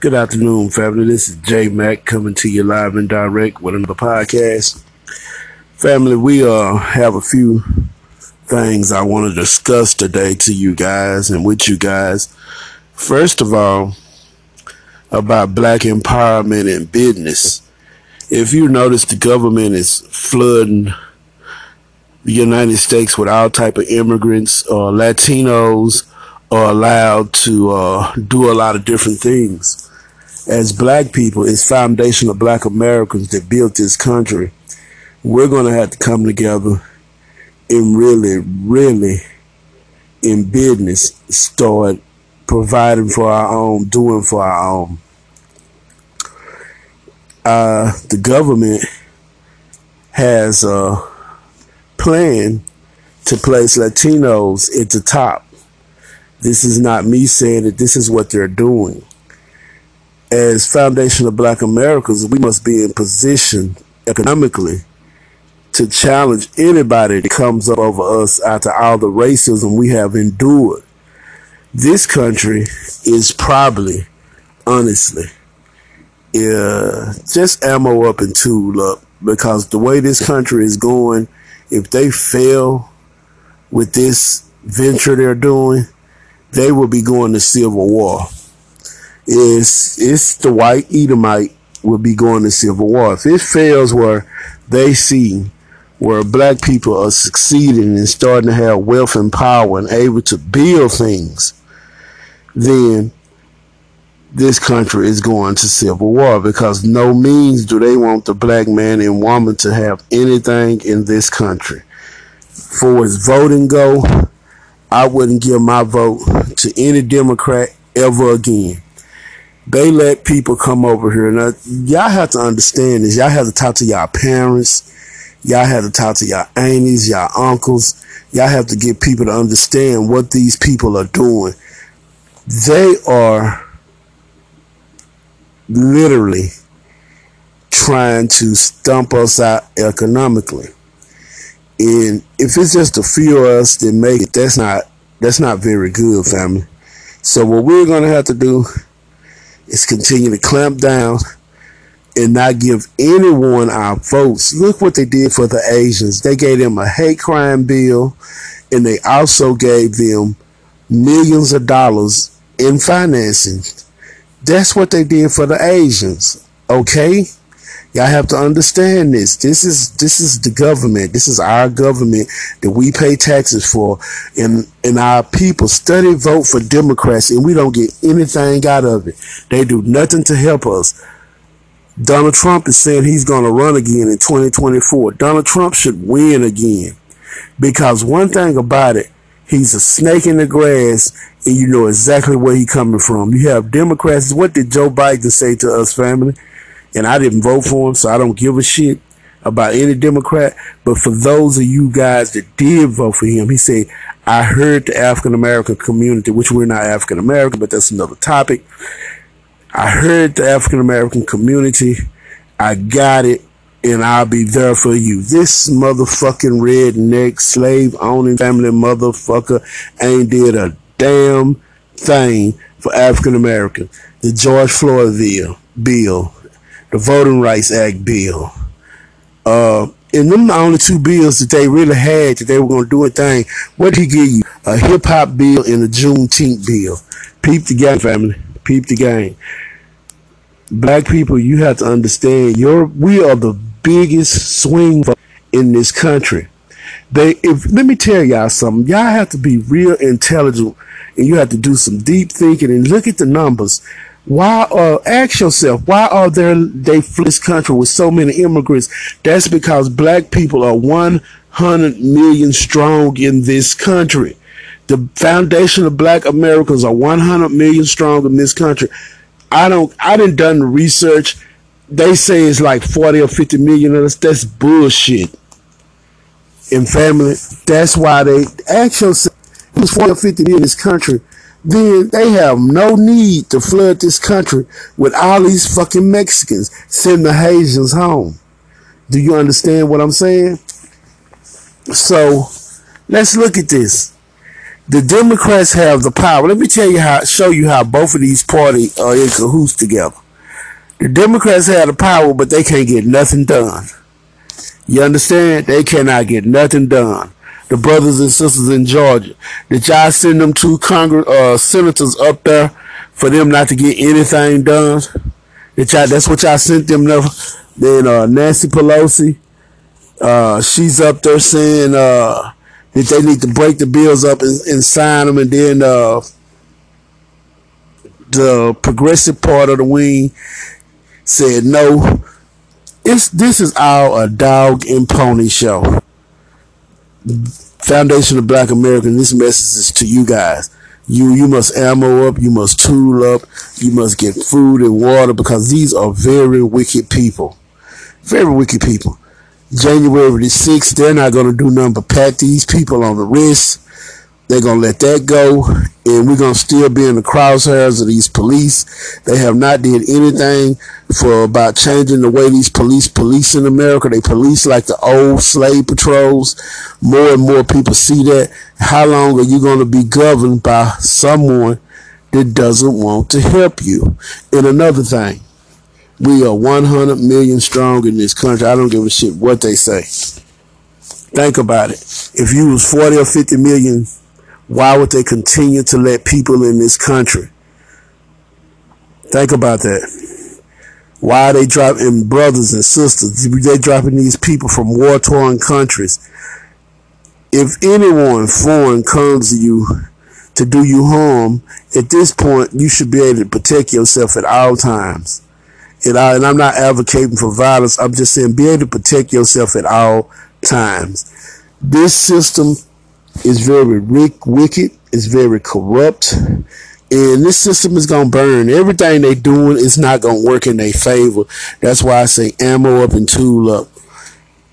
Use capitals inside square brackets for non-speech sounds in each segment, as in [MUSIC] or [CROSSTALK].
Good afternoon, family. This is J Mac coming to you live and direct with another podcast. Family, we uh have a few things I want to discuss today to you guys and with you guys. First of all, about black empowerment in business. If you notice the government is flooding the United States with all type of immigrants or Latinos are allowed to uh, do a lot of different things as black people, it's foundation of black Americans that built this country. We're going to have to come together and really, really in business start providing for our own, doing for our own. Uh, the government has a plan to place Latinos at the top. This is not me saying that this is what they're doing as foundation of black Americans, we must be in position economically to challenge anybody that comes up over us after all the racism we have endured. This country is probably, honestly, just ammo up and tool up because the way this country is going, if they fail with this venture they're doing, they will be going to civil war is it's the white Edomite will be going to civil war. If it fails where they see where black people are succeeding and starting to have wealth and power and able to build things, then this country is going to civil war because no means do they want the black man and woman to have anything in this country. For as voting go, I wouldn't give my vote to any Democrat ever again they let people come over here. Now, y'all have to understand this. Y'all have to talk to y'all parents. Y'all have to talk to y'all aunties, y'all uncles. Y'all have to get people to understand what these people are doing. They are literally trying to stump us out economically. And if it's just a few of us that make it, that's not that's not very good, family. So what we're gonna have to do is continue to clamp down and not give anyone our votes. Look what they did for the Asians. They gave them a hate crime bill and they also gave them millions of dollars in financing. That's what they did for the Asians. Okay? Y'all have to understand this. This is this is the government. This is our government that we pay taxes for, and and our people study vote for Democrats, and we don't get anything out of it. They do nothing to help us. Donald Trump is saying he's going to run again in 2024. Donald Trump should win again, because one thing about it, he's a snake in the grass, and you know exactly where he's coming from. You have Democrats. What did Joe Biden say to us, family? And I didn't vote for him, so I don't give a shit about any Democrat. But for those of you guys that did vote for him, he said, I heard the African American community, which we're not African American, but that's another topic. I heard the African American community. I got it, and I'll be there for you. This motherfucking redneck slave owning family motherfucker ain't did a damn thing for African American. The George Floyd bill the Voting Rights Act bill. Uh, and them the only two bills that they really had that they were going to do a thing. What did he give you? A hip hop bill and a Juneteenth bill. Peep the game, family. Peep the game. Black people, you have to understand. You're, we are the biggest swing in this country. They, if let me tell y'all something. Y'all have to be real intelligent, and you have to do some deep thinking and look at the numbers. Why uh ask yourself, why are there they this country with so many immigrants? That's because black people are one hundred million strong in this country. The foundation of black Americans are one hundred million strong in this country. I don't I didn't done the research. They say it's like forty or fifty million of us. That's bullshit. In family, that's why they ask yourself, who's forty or fifty million in this country? Then they have no need to flood this country with all these fucking Mexicans Send the Haitians home. Do you understand what I'm saying? So let's look at this. The Democrats have the power. Let me tell you how, show you how both of these parties are uh, in cahoots together. The Democrats have the power, but they can't get nothing done. You understand? They cannot get nothing done. The brothers and sisters in Georgia. Did y'all send them two Congress uh, senators up there for them not to get anything done? Did y'all, that's what y'all sent them there. Then uh, Nancy Pelosi, uh, she's up there saying uh, that they need to break the bills up and, and sign them, and then uh, the progressive part of the wing said no. It's this is all a dog and pony show. Foundation of Black American. This message is to you guys. You you must ammo up. You must tool up. You must get food and water because these are very wicked people. Very wicked people. January the 6th, they're not going to do nothing but pat these people on the wrist. They're going to let that go. And we're going to still be in the crosshairs of these police. They have not did anything for about changing the way these police police in America. They police like the old slave patrols. More and more people see that. How long are you going to be governed by someone that doesn't want to help you? And another thing, we are 100 million strong in this country. I don't give a shit what they say. Think about it. If you was 40 or 50 million, why would they continue to let people in this country? Think about that. Why are they dropping brothers and sisters? They dropping these people from war torn countries. If anyone foreign comes to you to do you harm, at this point you should be able to protect yourself at all times. And, I, and I'm not advocating for violence. I'm just saying be able to protect yourself at all times. This system is very wicked. It's very corrupt. And this system is going to burn. Everything they doing is not going to work in their favor. That's why I say ammo up and tool up.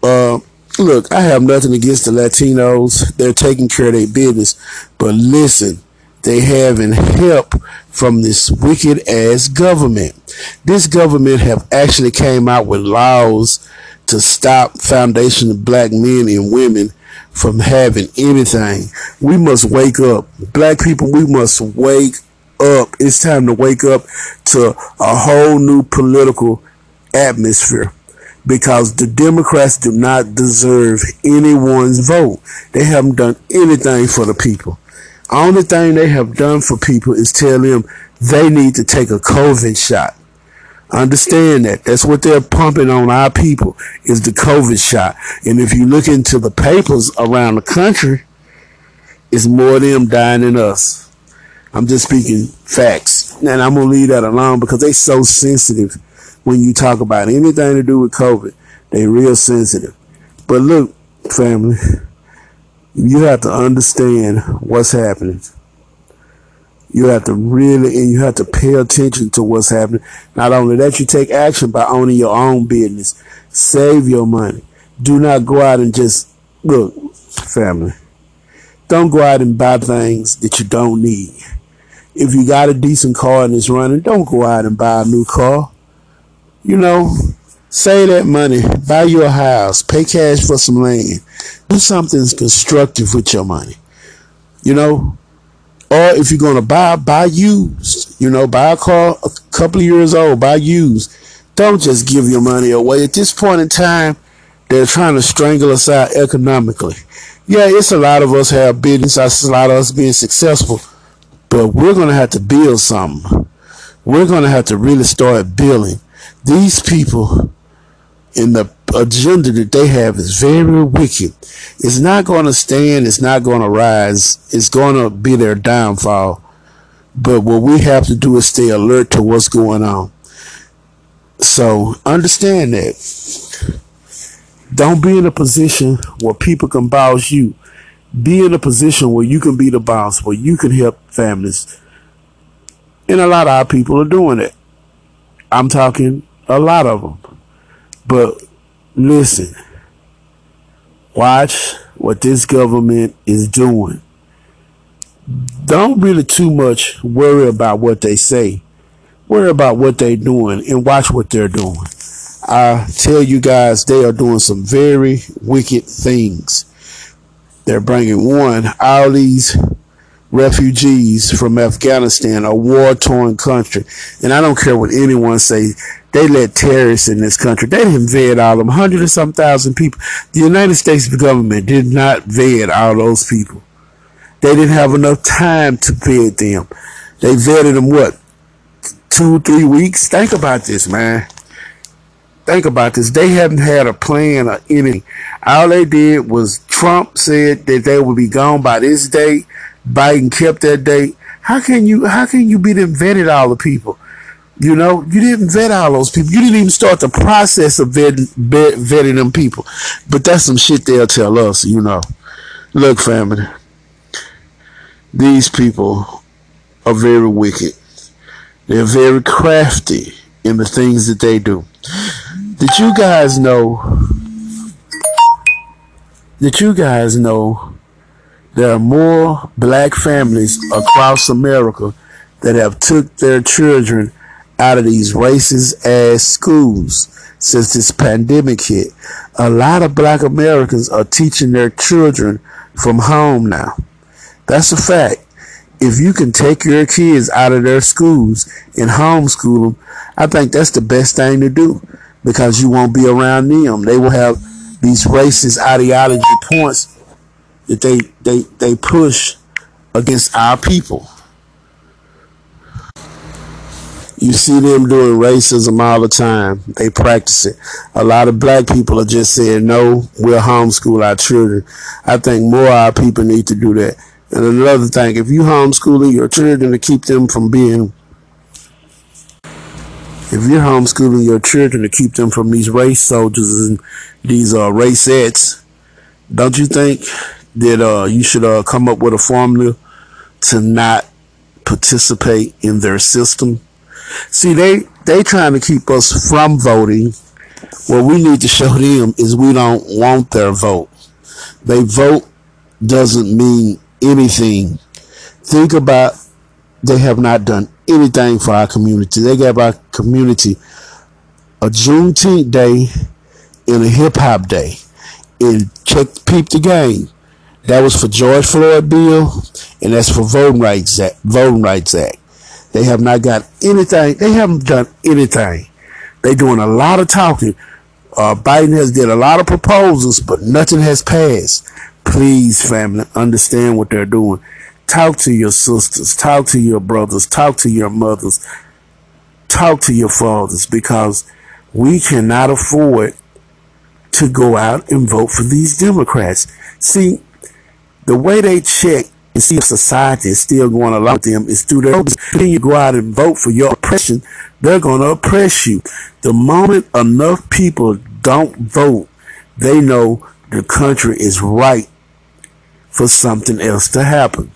Uh, look, I have nothing against the Latinos. They're taking care of their business. But listen, they having help from this wicked ass government. This government have actually came out with laws to stop foundation of black men and women from having anything. We must wake up. Black people, we must wake up. It's time to wake up to a whole new political atmosphere because the Democrats do not deserve anyone's vote. They haven't done anything for the people. Only thing they have done for people is tell them they need to take a COVID shot. Understand that. That's what they're pumping on our people is the COVID shot. And if you look into the papers around the country, it's more of them dying than us. I'm just speaking facts. And I'm going to leave that alone because they so sensitive when you talk about anything to do with COVID. They real sensitive. But look, family, [LAUGHS] you have to understand what's happening. You have to really, and you have to pay attention to what's happening. Not only that, you take action by owning your own business. Save your money. Do not go out and just, look, family, don't go out and buy things that you don't need. If you got a decent car and it's running, don't go out and buy a new car. You know, save that money, buy your house, pay cash for some land, do something constructive with your money. You know, or if you're going to buy, buy used. You know, buy a car a couple of years old, buy used. Don't just give your money away. At this point in time, they're trying to strangle us out economically. Yeah, it's a lot of us have business. It's a lot of us being successful. But we're going to have to build something. We're going to have to really start building. These people in the agenda that they have is very wicked. It's not going to stand. It's not going to rise. It's going to be their downfall. But what we have to do is stay alert to what's going on. So understand that. Don't be in a position where people can boss you. Be in a position where you can be the boss, where you can help families. And a lot of our people are doing it. I'm talking a lot of them. But listen, watch what this government is doing. Don't really too much worry about what they say. Worry about what they're doing and watch what they're doing. I tell you guys, they are doing some very wicked things. They're bringing one, all these refugees from Afghanistan, a war-torn country. And I don't care what anyone say. They let terrorists in this country. They didn't vet all them, hundred or some thousand people. The United States government did not vet all those people. They didn't have enough time to vet them. They vetted them what? Two, three weeks? Think about this, man. Think about this. They haven't had a plan or anything. All they did was Trump said that they would be gone by this date. Biden kept that date. How can you how can you be them vetted all the people? You know, you didn't vet all those people. You didn't even start the process of vetting, vetting them people. But that's some shit they'll tell us, you know. Look, family, these people are very wicked. They're very crafty in the things that they do. Did you guys know? Did you guys know there are more black families across America that have took their children out of these racist ass schools since this pandemic hit? A lot of black Americans are teaching their children from home now. That's a fact. If you can take your kids out of their schools and homeschool them, I think that's the best thing to do because you won't be around them. They will have these racist ideology points that they they they push against our people. You see them doing racism all the time. They practice it. A lot of black people are just saying, no, we'll homeschool our children. I think more our people need to do that. And another thing, if you homeschooling your children to keep them from being if you're homeschooling your children to keep them from these race soldiers and these uh, racettes, don't you think that uh, you should uh, come up with a formula to not participate in their system? See, they they trying to keep us from voting. What we need to show them is we don't want their vote. They vote doesn't mean anything. Think about they have not done anything for our community. They gave our community a Juneteenth day and a hip hop day. And check peep the game. That was for George Floyd bill, and that's for Voting Rights Act. Voting Rights Act. They have not got anything. They haven't done anything. They're doing a lot of talking. Uh, Biden has did a lot of proposals, but nothing has passed. Please, family, understand what they're doing. Talk to your sisters, talk to your brothers, talk to your mothers, talk to your fathers because we cannot afford to go out and vote for these Democrats. See, the way they check and see if society is still going along with them is through their then you go out and vote for your oppression, they're going to oppress you. The moment enough people don't vote, they know the country is right for something else to happen.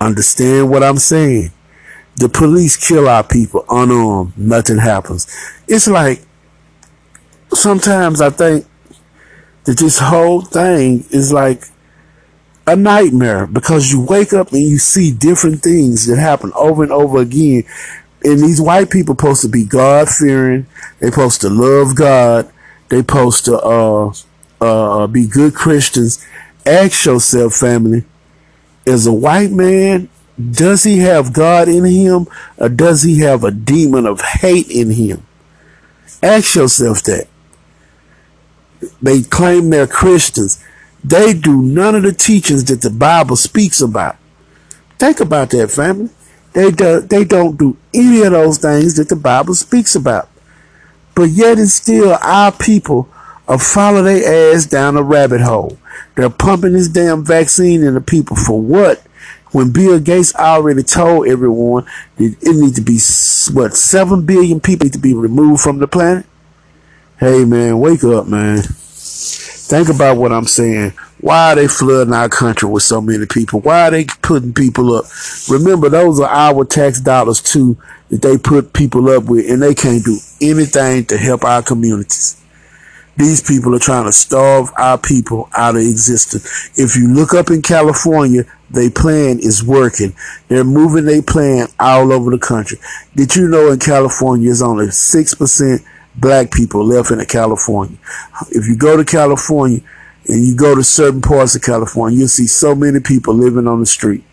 Understand what I'm saying? The police kill our people unarmed. Nothing happens. It's like sometimes I think that this whole thing is like a nightmare because you wake up and you see different things that happen over and over again. And these white people supposed to be God fearing. They supposed to love God. They supposed to uh, uh, be good Christians. Ask yourself, family, is a white man, does he have God in him or does he have a demon of hate in him? Ask yourself that. They claim they're Christians. They do none of the teachings that the Bible speaks about. Think about that, family. They do, they don't do any of those things that the Bible speaks about. But yet and still our people are follow their ass down a rabbit hole. They're pumping this damn vaccine into people for what? When Bill Gates already told everyone that it needs to be, what, 7 billion people need to be removed from the planet? Hey man, wake up, man. Think about what I'm saying. Why are they flooding our country with so many people? Why are they putting people up? Remember, those are our tax dollars too that they put people up with, and they can't do anything to help our communities. These people are trying to starve our people out of existence. If you look up in California, their plan is working. They're moving their plan all over the country. Did you know in California there's only 6% black people left in California? If you go to California and you go to certain parts of California, you'll see so many people living on the street.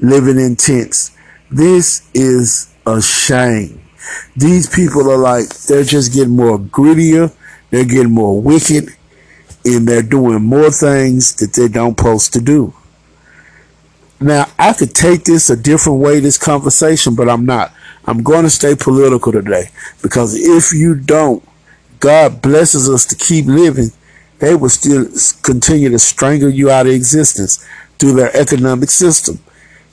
living in tents. This is a shame. These people are like, they're just getting more grittier. They're getting more wicked and they're doing more things that they don't supposed to do. Now, I could take this a different way, this conversation, but I'm not. I'm going to stay political today because if you don't, God blesses us to keep living, they will still continue to strangle you out of existence through their economic system.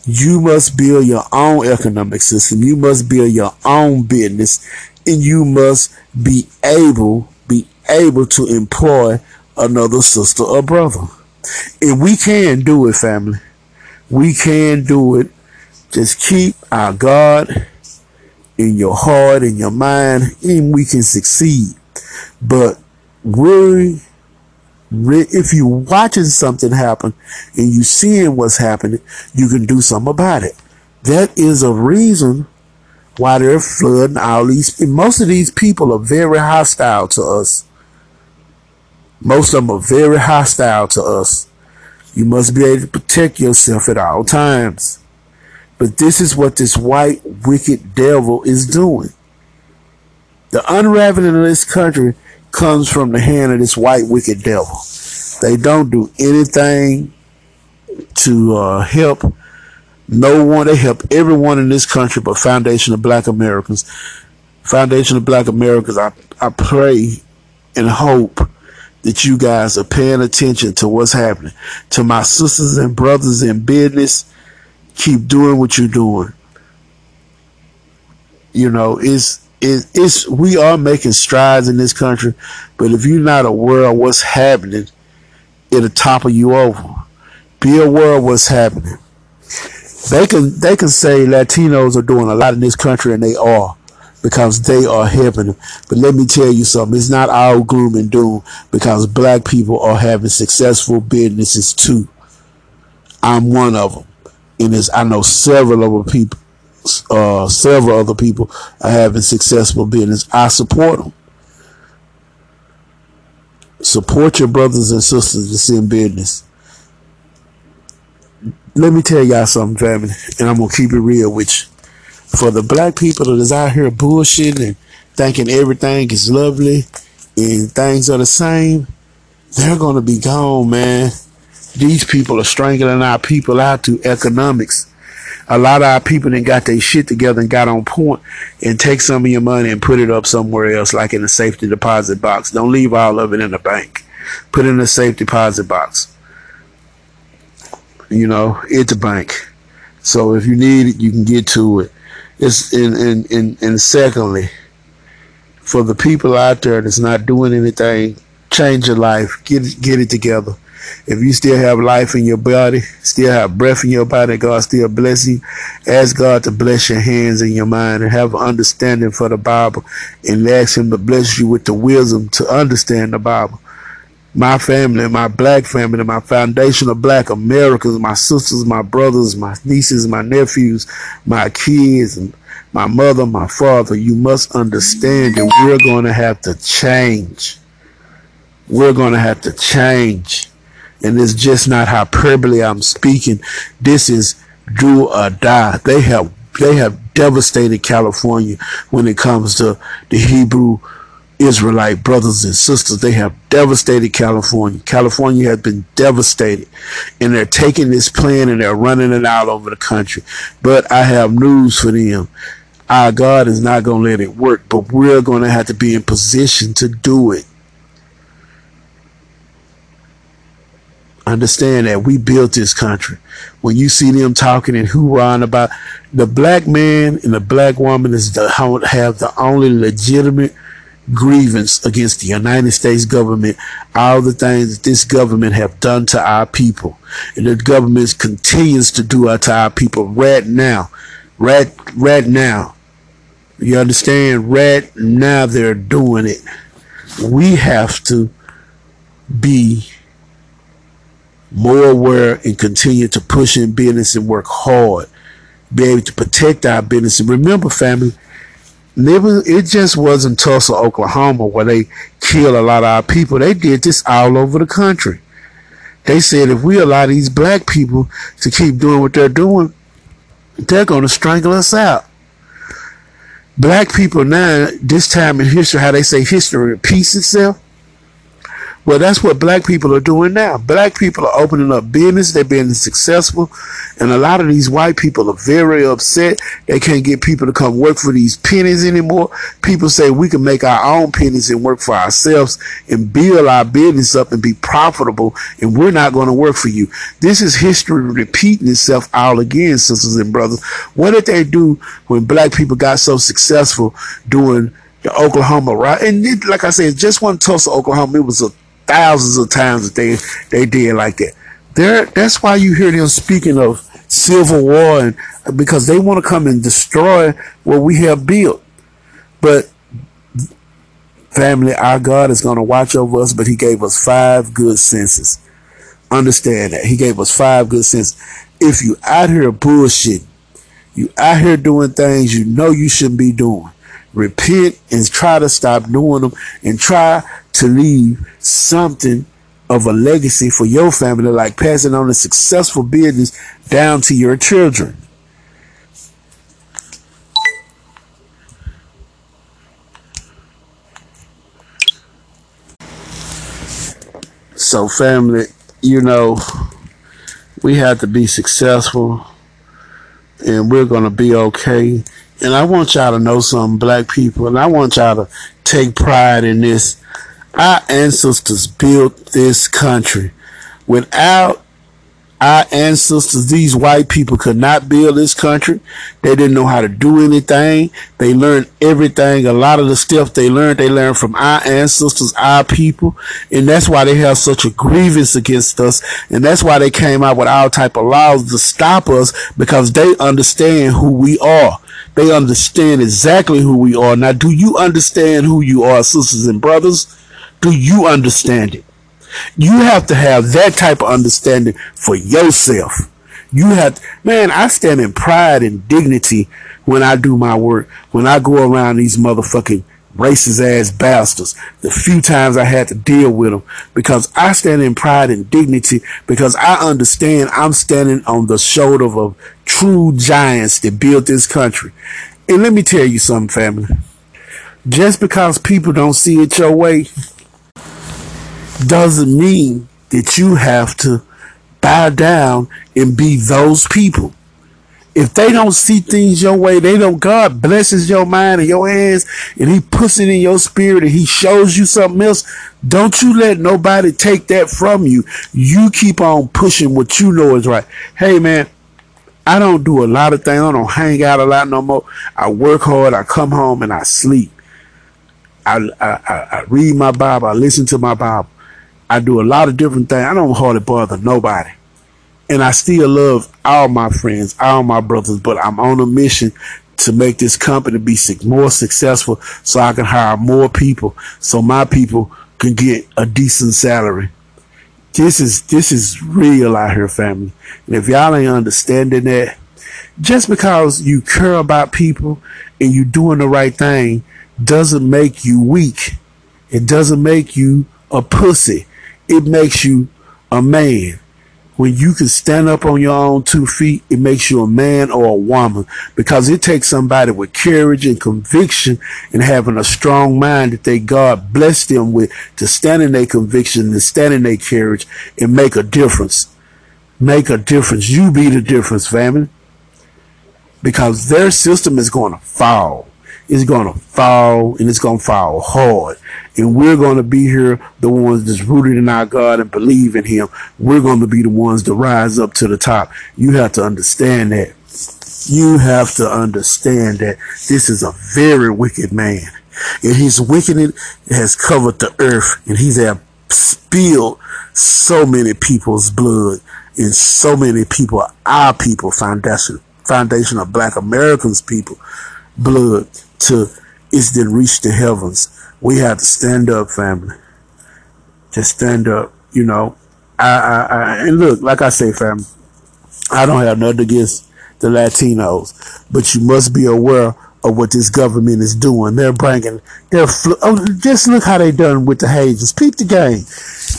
You must build your own economic system. You must build your own business and you must be able, be able to employ another sister or brother. And we can do it, family. We can do it. Just keep our God in your heart, in your mind, and we can succeed. But really, if you're watching something happen and you seeing what's happening, you can do something about it. That is a reason why they're flooding all these. most of these people are very hostile to us. Most of them are very hostile to us. You must be able to protect yourself at all times. But this is what this white wicked devil is doing. The unraveling of this country comes from the hand of this white wicked devil. They don't do anything to uh, help no one. They help everyone in this country but Foundation of Black Americans. Foundation of Black Americans, I, I pray and hope that you guys are paying attention to what's happening. To my sisters and brothers in business, keep doing what you're doing. You know, it's it, it's we are making strides in this country, but if you're not aware of what's happening, it'll topple you over. Be aware of what's happening. They can they can say Latinos are doing a lot in this country, and they are because they are helping. But let me tell you something: it's not all gloom and doom because black people are having successful businesses too. I'm one of them, and I know several other people uh, several other people are having successful business. I support them. Support your brothers and sisters that's in business. Let me tell y'all something, family, and I'm gonna keep it real with you. For the black people that is out here bullshitting and thinking everything is lovely and things are the same, they're gonna be gone, man. These people are strangling our people out through economics a lot of our people then got their shit together and got on point and take some of your money and put it up somewhere else, like in a safety deposit box. Don't leave all of it in the bank. Put it in a safe deposit box. You know, it's a bank. So if you need it, you can get to it. It's in in in and secondly, for the people out there that's not doing anything, change your life. Get it, get it together. If you still have life in your body, still have breath in your body, God still bless you. Ask God to bless your hands and your mind and have understanding for the Bible and ask Him to bless you with the wisdom to understand the Bible. My family, my black family, my foundation of black Americans, my sisters, my brothers, my nieces, my nephews, my kids, and my mother, my father, you must understand that we're going to have to change. We're going to have to change and it's just not hyperbole I'm speaking. This is do or die. They have they have devastated California when it comes to the Hebrew Israelite brothers and sisters. They have devastated California. California has been devastated. And they're taking this plan and they're running it out over the country. But I have news for them. Our God is not going to let it work, but we're going to have to be in position to do it. understand that we built this country. When you see them talking and hoorahing about the black man and the black woman is the have the only legitimate grievance against the United States government, all the things that this government have done to our people, and the government continues to do to our people right now, right right now. You understand? Right now they're doing it. We have to be more aware and continue to push in business and work hard, be able to protect our business. And remember, family, never it just wasn't Tulsa, Oklahoma, where they killed a lot of our people. They did this all over the country. They said if we allow these black people to keep doing what they're doing, they're going to strangle us out. Black people now, this time in history, how they say history repeats itself. Well, that's what black people are doing now. Black people are opening up business. They're being successful. And a lot of these white people are very upset. They can't get people to come work for these pennies anymore. People say we can make our own pennies and work for ourselves and build our business up and be profitable. And we're not going to work for you. This is history repeating itself all again, sisters and brothers. What did they do when black people got so successful doing the Oklahoma right? And it, like I said, just one Tulsa, Oklahoma. It was a thousands of times that they they did like that. There, that's why you hear them speaking of civil war, and because they want to come and destroy what we have built. But family, our God is going to watch over us. But He gave us five good senses. Understand that He gave us five good senses. If you out here bullshit, you out here doing things you know you shouldn't be doing repent and try to stop doing them and try to leave something of a legacy for your family, like passing on a successful business down to your children. So, family, you know, we have to be successful and we're going to be okay. And I want y'all to know something, black people, and I want y'all to take pride in this. Our ancestors built this country. Without our ancestors, these white people could not build this country. They didn't know how to do anything. They learned everything. A lot of the stuff they learned, they learned from our ancestors, our people. And that's why they have such a grievance against us. And that's why they came out with all type of laws to stop us because they understand who we are. They understand exactly who we are. Now, do you understand who you are, sisters and brothers? Do you understand it? You have to have that type of understanding for yourself. You have, man, I stand in pride and dignity when I do my work. When I go around these motherfucking racist ass bastards. The few times I had to deal with them because I stand in pride and dignity because I understand I'm standing on the shoulder of true giants that built this country. And let me tell you something, family. Just because people don't see it your way doesn't mean that you have to bow down and be those people. If they don't see things your way, they don't, God blesses your mind and your hands and he puts it in your spirit and he shows you something else. Don't you let nobody take that from you. You keep on pushing what you know is right. Hey man, I don't do a lot of things. I don't hang out a lot no more. I work hard. I come home and I sleep. I, I, I read my Bible. I listen to my Bible. I do a lot of different things. I don't hardly bother nobody and I still love all my friends, all my brothers, but I'm on a mission to make this company be more successful so I can hire more people so my people can get a decent salary. This is this is real out here, family. And if y'all ain't understanding that, just because you care about people and you doing the right thing doesn't make you weak. It doesn't make you a pussy. It makes you a man when you can stand up on your own two feet, it makes you a man or a woman because it takes somebody with courage and conviction and having a strong mind that they God blessed them with to stand in their conviction and stand in their courage and make a difference. Make a difference. You be the difference, family. Because their system is going to fall It's going to fall and it's going to fall hard. And we're going to be here, the ones that's rooted in our God and believe in Him. We're going to be the ones to rise up to the top. You have to understand that. You have to understand that this is a very wicked man. And his wickedness has covered the earth and he's have spilled so many people's blood and so many people, our people, foundation, foundation of black Americans people, blood to it's then reach the heavens. We have to stand up, family. Just stand up, you know. I, I, I and look, like I say, family, I don't have nothing against the Latinos, but you must be aware of what this government is doing. They're bringing, they're, oh, just look how they done with the Haitians. Peep the game.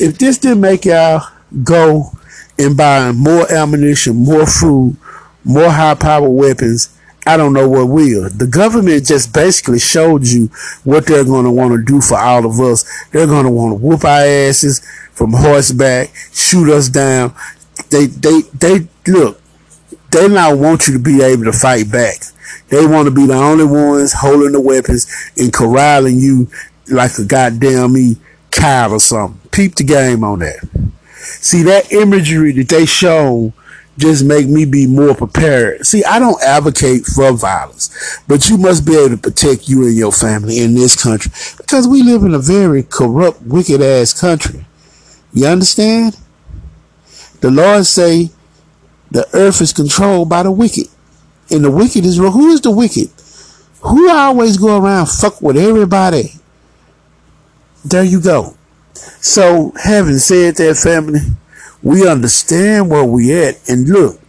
If this didn't make y'all go and buy more ammunition, more food, more high power weapons, I don't know what will. The government just basically showed you what they're going to want to do for all of us. They're going to want to whoop our asses from horseback, shoot us down. They, they, they, look, they not want you to be able to fight back. They want to be the only ones holding the weapons and corralling you like a goddamn me cow or something. Peep the game on that. See that imagery that they show just make me be more prepared. See, I don't advocate for violence, but you must be able to protect you and your family in this country because we live in a very corrupt, wicked ass country. You understand? The Lord say the earth is controlled by the wicked. And the wicked is who is the wicked? Who always go around fuck with everybody? There you go. So having said that family, we understand where we at. And look,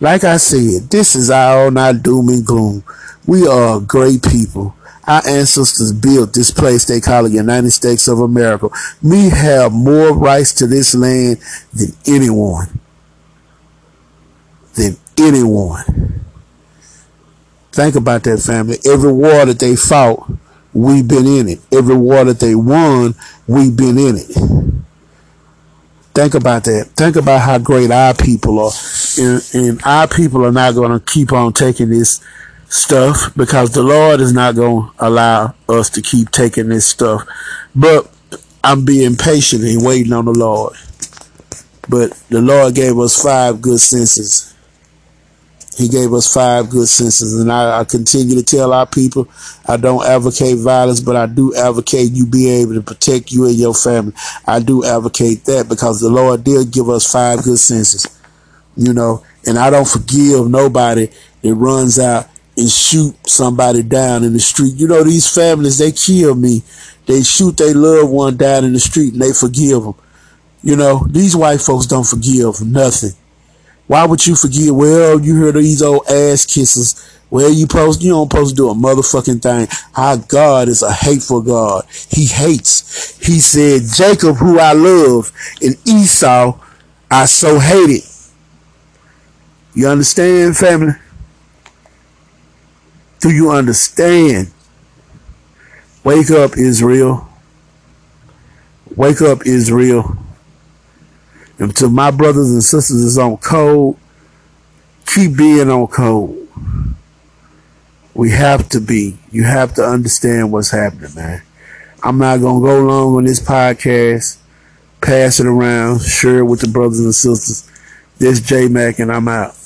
like I said, this is all not doom and gloom. We are great people. Our ancestors built this place they call the United States of America. We have more rights to this land than anyone. Than anyone. Think about that family. Every war that they fought, we've been in it. Every war that they won, we've been in it. Think about that. Think about how great our people are. And, and our people are not going to keep on taking this stuff because the Lord is not going to allow us to keep taking this stuff. But I'm being patient and waiting on the Lord. But the Lord gave us five good senses he gave us five good senses. And I, I, continue to tell our people, I don't advocate violence, but I do advocate you be able to protect you and your family. I do advocate that because the Lord did give us five good senses, you know, and I don't forgive nobody that runs out and shoot somebody down in the street. You know, these families, they kill me. They shoot their loved one down in the street and they forgive them. You know, these white folks don't forgive nothing. Why would you forget? Well, you heard these old ass kisses. Well, you post, you don't supposed to do a motherfucking thing. Our God is a hateful God. He hates. He said, Jacob, who I love, and Esau, I so hated. You understand, family? Do you understand? Wake up, Israel. Wake up, Israel. And to my brothers and sisters is on code, keep being on code. We have to be. You have to understand what's happening, man. I'm not to go long on this podcast. Pass it around. Share it with the brothers and sisters. This J Mac and I'm out.